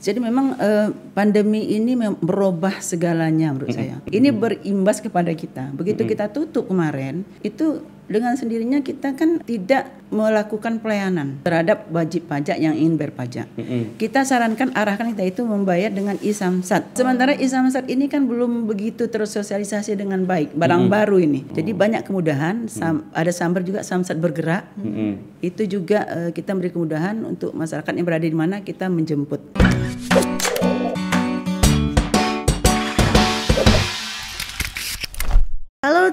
Jadi memang eh, pandemi ini merubah segalanya menurut saya. Ini berimbas kepada kita. Begitu kita tutup kemarin, itu dengan sendirinya kita kan tidak melakukan pelayanan terhadap wajib pajak yang ingin berpajak. Kita sarankan arahkan kita itu membayar dengan e-samsat. Sementara e-samsat ini kan belum begitu tersosialisasi dengan baik, barang baru ini. Jadi banyak kemudahan, sam- ada sambar juga samsat bergerak. Itu juga eh, kita beri kemudahan untuk masyarakat yang berada di mana kita menjemput.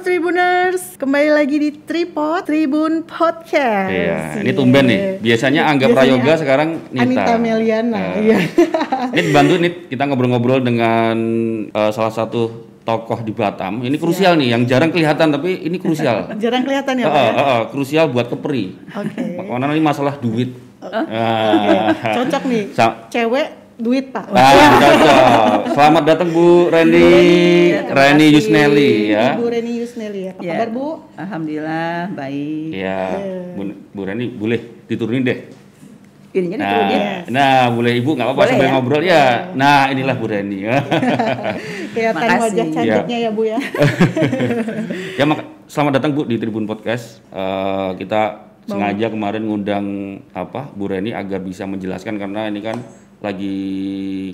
Tribuners, kembali lagi di Tripod Tribun Podcast. Iya, ini tumben nih. Biasanya Angga Prayoga sekarang Nita. Anita Meliana. Nah. Iya. Ini dibantu nih kita ngobrol-ngobrol dengan eh, salah satu tokoh di Batam. Ini krusial nih, yang jarang kelihatan tapi ini krusial. Jarang kelihatan ya, Pak. eh, eh, eh, krusial buat kepri. Oke. Karena ini masalah duit. Oke, Ah. Cocok nih. Sa- Cewek duit, Pak. Ah, cocok. Selamat datang Bu Reni, Reni Yusneli ya. Ibu Reni Yusneli ya. Apa Ya. kabar, Bu? Alhamdulillah baik. Iya, Bu, Bu Reni boleh diturunin deh. Ininya Nah, diturunin. nah boleh Ibu nggak apa-apa sambil ya? ngobrol ya. Nah inilah Bu Reni ya. Kelihatan Makasih. wajah cantiknya ya, Bu ya. ya mak selamat datang Bu di Tribun Podcast. Eh, kita sengaja kemarin ngundang apa Bu Reni agar bisa menjelaskan karena ini kan lagi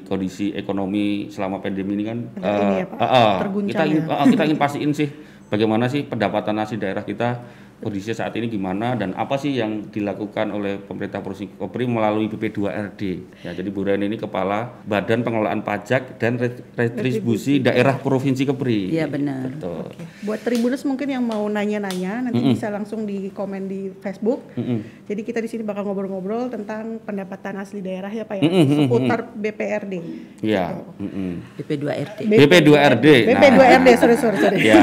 kondisi ekonomi selama pandemi ini kan. Agak ini ya, Pak, eh, terguncang kita ingin ya. eh, kita ingin pastiin sih bagaimana sih pendapatan asli daerah kita kondisi saat ini gimana dan apa sih yang dilakukan oleh pemerintah Provinsi Kepri melalui BP2RD. Ya, jadi Bu Reni ini kepala Badan Pengelolaan Pajak dan Ret- Retribusi Daerah Provinsi Kepri. Iya benar. Betul. Oke. Buat Tribuners mungkin yang mau nanya-nanya nanti bisa langsung di komen di Facebook. Mm-mm. Jadi kita di sini bakal ngobrol-ngobrol tentang pendapatan asli daerah ya Pak ya, seputar BPRD. Iya. mm-mm. BP2RT. BP2RD. Nah. BP2RD, sorry sorry sorry. Ya.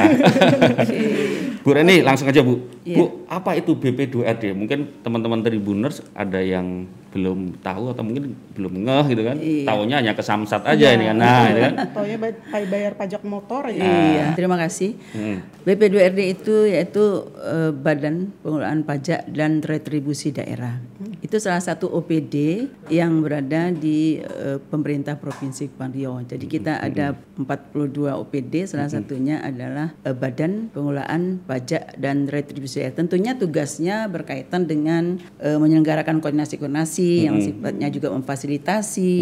Bu Reni langsung aja Bu. Iya. Bu, apa itu BP2RD? Mungkin teman-teman Tribuners ada yang belum tahu atau mungkin belum ngeh gitu kan. Iya. Taunya hanya ke Samsat aja ini kan. Nah, ini kan. Taunya bay- bayar pajak motor aja. Iya, terima kasih. Mm. BP2RD itu yaitu eh, Badan Pengelolaan Pajak dan Retribusi Daerah. Itu salah satu OPD yang berada di eh, pemerintah Provinsi Kepulauan Riau. Jadi kita ada 42 OPD, salah satunya adalah eh, Badan Pengelolaan Pajak dan Retribusi. Tentunya tugasnya berkaitan dengan eh, menyelenggarakan koordinasi-koordinasi yang sifatnya juga memfasilitasi,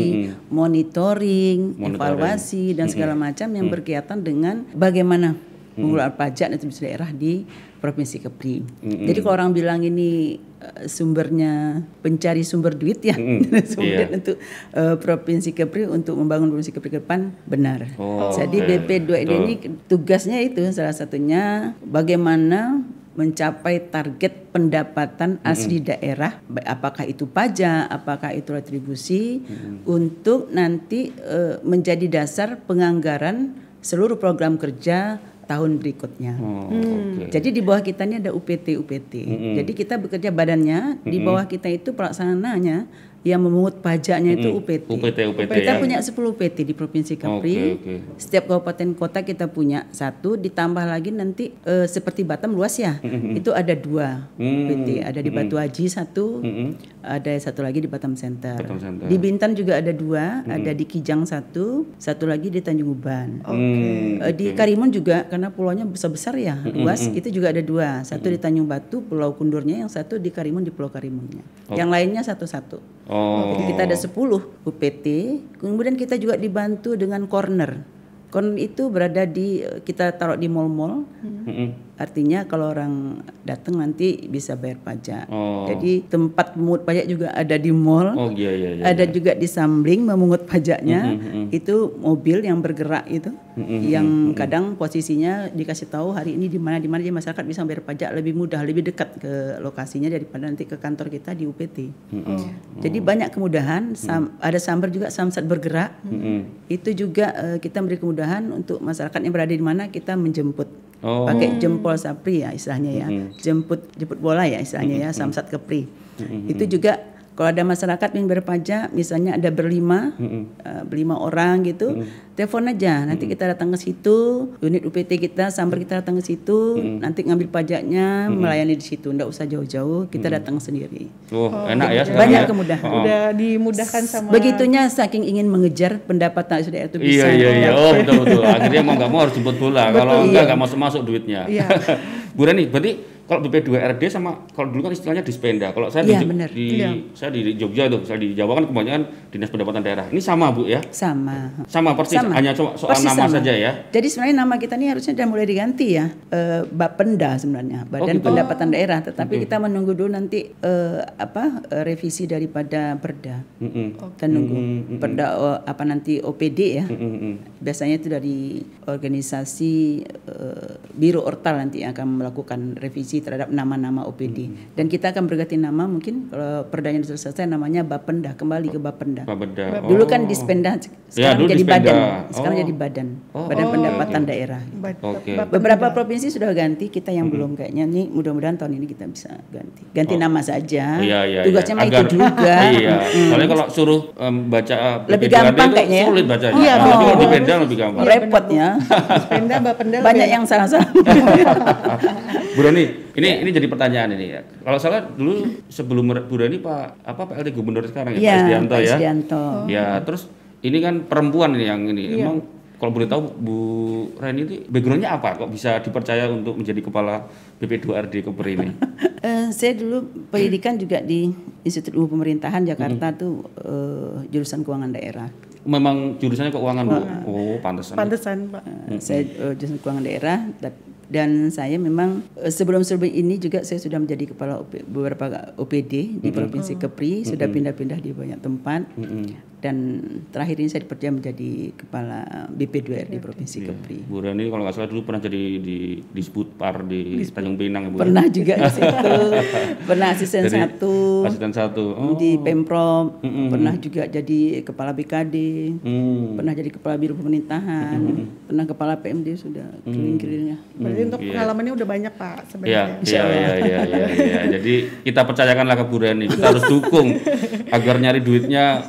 monitoring, Monitoring. evaluasi dan segala macam yang berkaitan dengan bagaimana pengelolaan pajak dan retribusi daerah di Provinsi Kepri. Jadi kalau orang bilang ini eh, sumbernya pencari sumber duit ya, sumber Iya. duit untuk eh, Provinsi Kepri untuk membangun Provinsi Kepri ke depan benar. Oh, Jadi oke. BP2 ini tugasnya itu salah satunya bagaimana mencapai target pendapatan asli daerah, ba- apakah itu pajak, apakah itu retribusi, untuk nanti eh, menjadi dasar penganggaran seluruh program kerja tahun berikutnya. Oh, oke. Jadi di bawah kita ini ada UPT UPT. Jadi kita bekerja badannya di bawah kita itu pelaksananya yang memungut pajaknya itu UPT. UPT UPT Kita ya. punya 10 UPT di Provinsi Kepri. Oke, oke. Setiap kabupaten kota kita punya satu, ditambah lagi nanti eh, seperti Batam luas ya, itu ada dua Hmm. UPT. Ada di Batu Haji satu, Mm-mm. ada satu lagi di Batam Center. Batam Center. Di Bintan juga ada dua, ada di Kijang satu, satu lagi di Tanjung Uban. Hmm, Eh, Di Karimun juga karena pulaunya besar-besar ya, luas, itu juga ada dua. Satu di Tanjung Batu, Pulau Kundurnya, yang satu di Karimun di Pulau Karimunnya. Yang lainnya satu-satu. Oh. Jadi kita ada 10 UPT, kemudian kita juga dibantu dengan corner. Corner itu berada di kita taruh di mall-mall. Mm-mm. Artinya kalau orang datang nanti bisa bayar pajak. Oh. Jadi tempat memungut pajak juga ada di mall. Oh iya iya iya. ada juga di Sambling memungut pajaknya. Itu mobil yang bergerak itu. Yang kadang posisinya dikasih tahu hari ini di mana di mana jadi masyarakat bisa bayar pajak lebih mudah, lebih dekat ke lokasinya daripada nanti ke kantor kita di UPT. Jadi banyak kemudahan, sam- ada sambar juga samsat bergerak. Mm-mm. Itu juga eh, kita beri kemudahan untuk masyarakat yang berada di mana kita menjemput. Oh. Pakai jempol sapri ya istilahnya ya. Jemput jemput bola ya istilahnya ya samsat kepri. Itu juga Kalau ada masyarakat yang berpajak, misalnya ada berlima, eh, berlima orang gitu, telepon aja. Nanti kita datang ke situ, unit UPT kita, sambar kita datang ke situ, nanti ngambil pajaknya, melayani di situ. Nggak usah jauh-jauh, kita datang sendiri. Oh, enak ya Banyak ya. kemudahan. Oh. Udah dimudahkan sama Begitunya saking ingin mengejar pendapatan itu bisa. Iya iya iya. Oh betul betul. Akhirnya mau nggak mau harus jemput bola. Kalau enggak nggak masuk masuk duitnya. Iya. Bu Rani, berarti kalau BP2RD sama kalau dulu kan istilahnya dispenda. Kalau saya Iya, di, benar. di Iya. saya di Jogja tuh, saya di Jawa kan kebanyakan dinas pendapatan daerah. Ini sama Bu ya? Sama. Sama persis, Sama. hanya soal Persis nama sama. saja ya. Jadi sebenarnya nama kita ini harusnya sudah mulai diganti ya, eh, Bapenda sebenarnya, Badan gitu. Pendapatan Daerah. Tetapi kita menunggu dulu nanti eh, apa eh, revisi daripada Perda. Mm-mm. Kita nunggu Perda oh, apa nanti OPD ya. Mm-mm. Biasanya itu dari organisasi eh, Biro Ortal nanti yang akan melakukan revisi terhadap nama-nama OPD. Dan kita akan berganti nama mungkin kalau perdanya sudah selesai namanya Bapenda kembali ke Bapenda. Bapeda. Dulu kan dispenda sekarang dulu jadi dispenda. badan. Sekarang Oh. jadi badan. Oh, badan oke, pendapatan oke. daerah. Bap- Beberapa provinsi sudah ganti, kita yang belum kayaknya nih mudah-mudahan tahun ini kita bisa ganti. Ganti nama saja. Oh. Iya iya. Tugasnya iya. itu juga. Iya. Soalnya kalau suruh em, baca Lebih BP2RD gampang kayaknya ya. Sulit bacanya. Iya, Kalau di Pemda lebih gampang. Repot ya. Dispenda Bapenda Banyak yang salah-salah. Bu Rani, ini ini jadi pertanyaan ini ya. Kalau salah dulu sebelum Bu Rani Pak apa PLT Gubernur sekarang ya, Pak Iya, Isdianto Pak ya. Isdianto. Ya, terus ini kan perempuan ini yang ini. Iya. Emang kalau boleh tahu Bu Rani itu backgroundnya apa? Kok bisa dipercaya untuk menjadi kepala BP2RD Koper ini? Eh, saya dulu pendidikan juga di Institut Ilmu Pemerintahan Jakarta tuh eh, jurusan keuangan daerah. Memang jurusannya keuangan Bu. Oh, pantesan. Pantesan, Pak. Eh, Saya eh, jurusan keuangan daerah da- dan saya memang eh, sebelum-sebelum ini juga saya sudah menjadi kepala OP beberapa OPD di Provinsi Kepri, sudah pindah-pindah di banyak tempat. Dan terakhir ini saya dipercaya menjadi kepala BP2R di Provinsi Kepri. Bu Rani kalau nggak salah dulu pernah jadi di disebut par di Tanjung Pinang ya Bu. Pernah juga di situ, pernah asisten Jadi, satu Asisten satu. Oh. di Pemprov, pernah juga jadi kepala BKD, Hmm. pernah jadi kepala Biro Pemerintahan, pernah kepala PMD sudah keliling-kelilingnya. Berarti untuk pengalamannya udah banyak, Pak, Iya, sebenarnya. iya, iya, iya, iya, iya. Jadi kita percayakanlah ke Bu Rani. Kita harus dukung agar nyari duitnya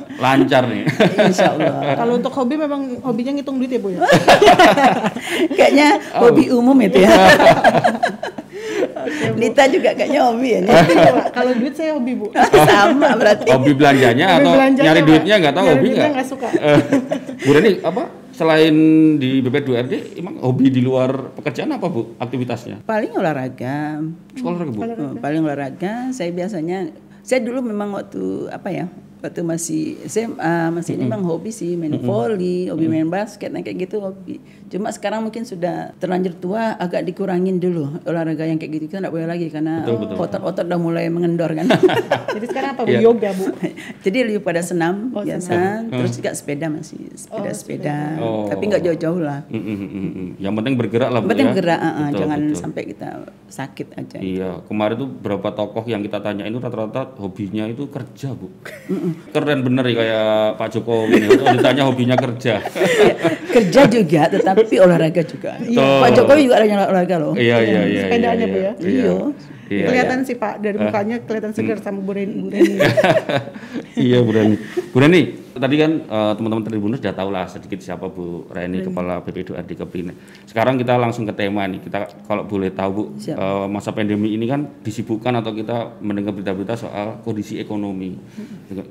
lancar nih. Insya Allah. Kalau untuk hobi memang hobinya ngitung duit ya, Bu ya? Kayaknya Oh. hobi umum itu ya. Nita juga kayaknya hobi ya. Iya. Kalau duit saya hobi, Bu. Sama berarti. Hobi belanjanya Hobi atau belanjanya, nyari duitnya nggak tahu Nyari hobi duitnya nggak? nggak suka. Eh, Bu Rani apa? Selain di BP2RD, emang hobi di luar pekerjaan apa Bu? Aktivitasnya? Paling olahraga. Sekolah Bu? Oh, paling olahraga. Saya biasanya, saya dulu memang waktu apa ya? Waktu masih SMA, masih ini memang hobi sih main volley, hobi main basket, nah kayak gitu hobi. Cuma sekarang mungkin sudah terlanjur tua, agak dikurangin dulu olahraga yang kayak gitu kita nggak boleh lagi karena otot-otot udah mulai mengendor kan. Jadi sekarang apa, Bu? Iya. Yoga, Bu. Jadi lebih pada senam Oh, biasa, terus juga sepeda masih sepeda-sepeda, Oh. tapi nggak jauh-jauh lah. Mm, mm, mm, mm. Yang penting bergerak lah Bu Yang penting ya. gerak, uh, uh, Betul, jangan betul. sampai kita sakit aja. Iya, kemarin tuh berapa tokoh yang kita tanya itu rata-rata hobinya itu kerja, Bu. Keren bener ya kayak Pak Jokowi. Kalau ditanya hobinya kerja. Kerja juga, tetapi olahraga juga. Betul. Pak Jokowi juga ada olahraga loh. Iya, iya, iya. Sepedanya, iya, Bu, ya? Iya. Iya. Iya, Kelihatan sih, Pak, dari mukanya kelihatan segar sama Bu Reni. Bu Reni. iya Bu Rani. Bu Rani, tadi kan eh, teman-teman Tribunus sudah tahu lah sedikit siapa Bu Rani, Kepala BP2RD Kepri. Sekarang kita langsung ke tema nih. Kita kalau boleh tahu Bu, Siap. eh, masa pandemi ini kan disibukkan atau kita mendengar berita-berita soal kondisi ekonomi.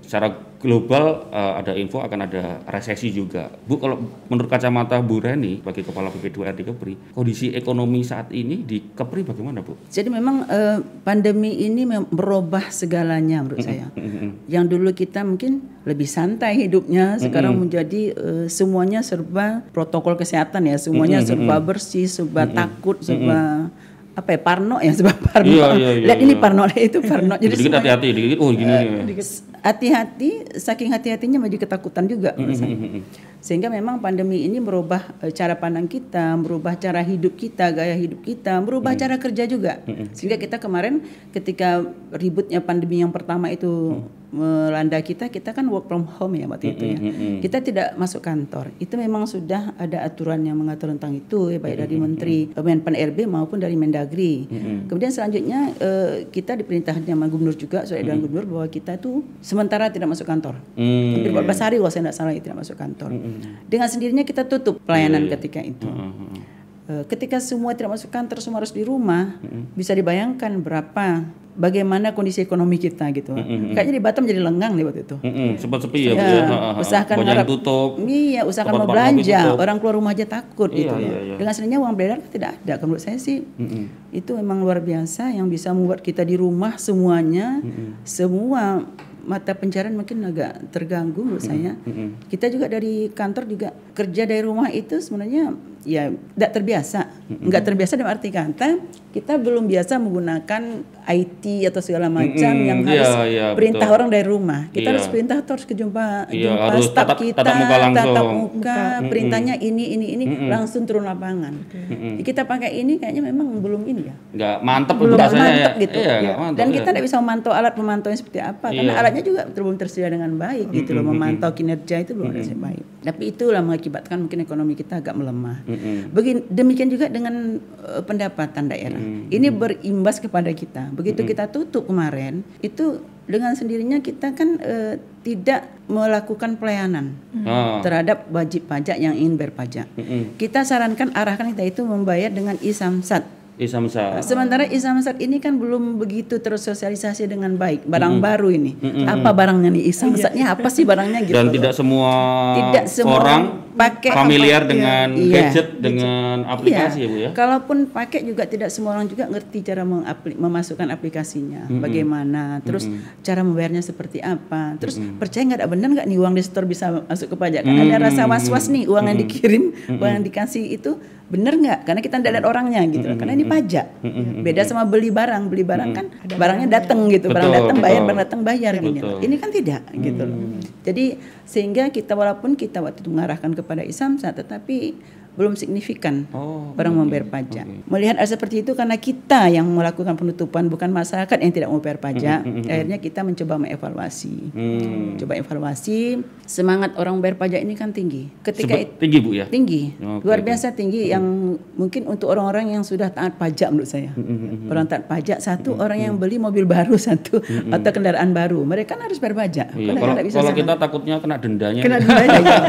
Secara global eh, ada info akan ada resesi juga. Bu, kalau menurut kacamata Bu Rani sebagai Kepala BP2RD Kepri, kondisi ekonomi saat ini di Kepri bagaimana Bu? Jadi memang eh, pandemi ini merubah segalanya menurut saya. Yang dulu kita mungkin lebih santai hidupnya, sekarang menjadi eh, semuanya serba protokol kesehatan ya, semuanya serba bersih, serba takut, serba apa ya parno ya, serba parno. Iya, iya, iya, Lihat ini iya. parno, lihat itu parno. Jadi Dikit hati-hati, dikit oh gini hati-hati saking hati-hatinya maju ketakutan juga menurut saya. sehingga memang pandemi ini merubah eh, cara pandang kita merubah cara hidup kita gaya hidup kita merubah cara kerja juga. Sehingga kita kemarin ketika ributnya pandemi yang pertama itu melanda kita, kita kan work from home ya waktu itu ya. Kita tidak masuk kantor. Itu memang sudah ada aturan yang mengatur tentang itu, ya, baik dari Menteri Menpan RB maupun dari Mendagri. Kemudian selanjutnya eh, kita diperintahkan sama Gubernur juga, surat edaran Gubernur bahwa kita itu sementara tidak masuk kantor. Hmm. Hampir 14 hari kalau saya tidak salah tidak masuk kantor. Dengan sendirinya kita tutup pelayanan ketika itu. Eh, Ketika semua tidak masuk kantor, semua harus di rumah, bisa dibayangkan berapa, bagaimana kondisi ekonomi kita gitu. Kayaknya di Batam jadi lengang nih waktu itu. Mm-mm, sempat sepi ya, Bu Ya, ya. Ha, ha, ha. usahakan harap- tutup. Iya, usahakan mau belanja, orang keluar rumah aja takut Iya, gitu. iya, loh. iya. Dengan sendirinya uang beredar kan tidak ada. Kalau Menurut saya sih itu memang luar biasa yang bisa membuat kita di rumah semuanya, semua mata pencarian mungkin agak terganggu menurut saya. Kita juga dari kantor juga kerja dari rumah itu sebenarnya ya tidak terbiasa. Enggak terbiasa dalam arti kata kita belum biasa menggunakan IT atau segala macam Mm-mm, yang iya, harus iya, perintah betul. orang dari rumah. Kita Iya. harus perintah tuh harus ke jumpa Iya, jumpa harus tatap- kita, tatap muka langsung. tatap muka, perintahnya ini ini ini langsung turun lapangan. Kita pakai ini kayaknya memang belum ini ya. Nggak mantep Belum rasanya mantap ya. gitu. Iya, nggak Ya. mantep. Dan ya. kita tidak bisa memantau alat pemantauan seperti apa karena Iya. alatnya juga belum tersedia dengan baik gitu loh. Memantau kinerja itu belum ada dengan baik. Tapi itulah mengakibatkan mungkin ekonomi kita agak melemah. Begin, demikian juga dengan eh, pendapatan daerah. Ini berimbas kepada kita. Begitu kita tutup kemarin, itu dengan sendirinya kita kan eh, tidak melakukan pelayanan Ah. terhadap wajib pajak yang ingin berpajak. Kita sarankan arahkan kita itu membayar dengan isamsat. Isamsa. Sementara isamsat ini kan belum begitu tersosialisasi dengan baik. Barang baru ini. Apa barangnya nih? Isamsatnya apa sih barangnya gitu. Dan loh. tidak semua, Tidak semua orang pakai familiar apa- dengan Iya. gadget, dengan aplikasi Iya. ya Bu ya. Kalaupun pakai juga tidak semua orang juga ngerti cara mengapli- memasukkan aplikasinya, bagaimana, terus cara membayarnya seperti apa, terus percaya nggak ada benar nggak nih uang di store bisa masuk ke pajak? Kan ada rasa was-was nih uang yang dikirim, uang yang dikasih itu benar nggak? Karena kita tidak lihat orangnya gitu, loh. karena ini pajak. Beda sama beli barang, beli barang kan barangnya datang gitu, barang Betul, datang bayar, barang datang bayar. Betul. loh. Ini kan tidak gitu loh. Jadi sehingga kita walaupun kita waktu itu mengarahkan kepada Isamsa tetapi belum signifikan Oh, orang membayar pajak. Melihat hal seperti itu karena kita yang melakukan penutupan bukan masyarakat yang tidak mau bayar pajak. Akhirnya kita mencoba mengevaluasi. Hmm. Coba evaluasi semangat orang bayar pajak ini kan tinggi. Ketika Sebet- tinggi Bu ya. tinggi Oke, luar biasa tinggi yang mungkin untuk orang-orang yang sudah taat pajak menurut saya orang taat pajak satu orang yang beli mobil baru satu atau kendaraan baru mereka kan harus bayar pajak Iya, kalau bisa kalau kita takutnya kena dendanya. kena denda ya,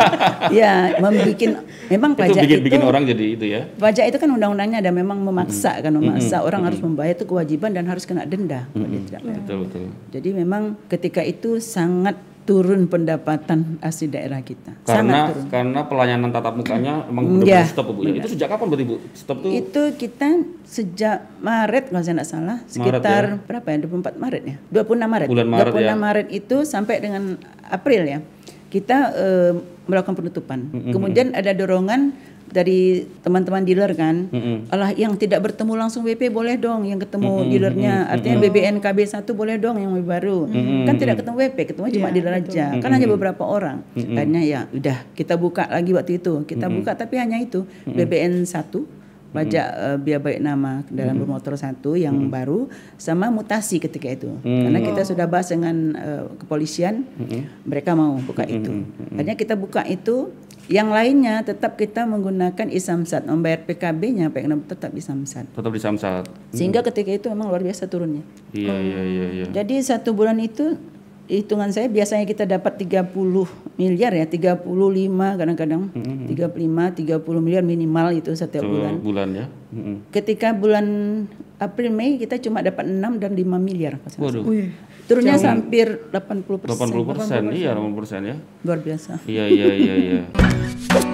ya membikin memang pajak bikin itu, bikin orang jadi itu ya. pajak itu kan undang-undangnya ada memang memaksa kan memaksa orang harus membayar itu kewajiban dan harus kena denda kalau dia tidak bayar. Betul betul. jadi memang ketika itu sangat turun pendapatan asli daerah kita sangat Karena turun karena pelayanan tatap mukanya emang Iya, benar-benar stop Bu ya. Itu sejak kapan berarti Bu? Stop tuh Itu kita sejak Maret kalau saya tidak salah, sekitar berapa ya? 24 Maret ya? 26 Maret. Bulan Maret 26 ya. Maret itu sampai dengan April ya. Kita eh, melakukan penutupan. Kemudian ada dorongan dari teman-teman dealer kan. Allah yang tidak bertemu langsung WP boleh dong yang ketemu dealernya. Artinya BBNKB 1 boleh dong yang lebih baru. Kan tidak ketemu WP, ketemu cuma dealer aja. Kan hanya beberapa orang. Akhirnya ya udah kita buka lagi waktu itu. Kita buka tapi hanya itu BBN 1 pajak eh, biaya baik nama kendaraan bermotor satu yang baru sama mutasi ketika itu. Karena kita sudah bahas dengan eh, kepolisian mereka mau buka itu. akhirnya kita buka itu yang lainnya tetap kita menggunakan isamsat membayar PKB-nya PKB tetap isamsat tetap di Samsat. sehingga ketika itu memang luar biasa turunnya Iya iya iya iya. jadi satu bulan itu hitungan saya biasanya kita dapat 30 miliar ya 35 kadang-kadang 35 30 miliar minimal itu setiap bulan Satu bulan ya. Mm-mm. ketika bulan April Mei kita cuma dapat 6 dan 5 miliar Waduh. Turunnya hampir 80 persen 80 persen, iya 80 persen ya. luar biasa Iya iya iya iya.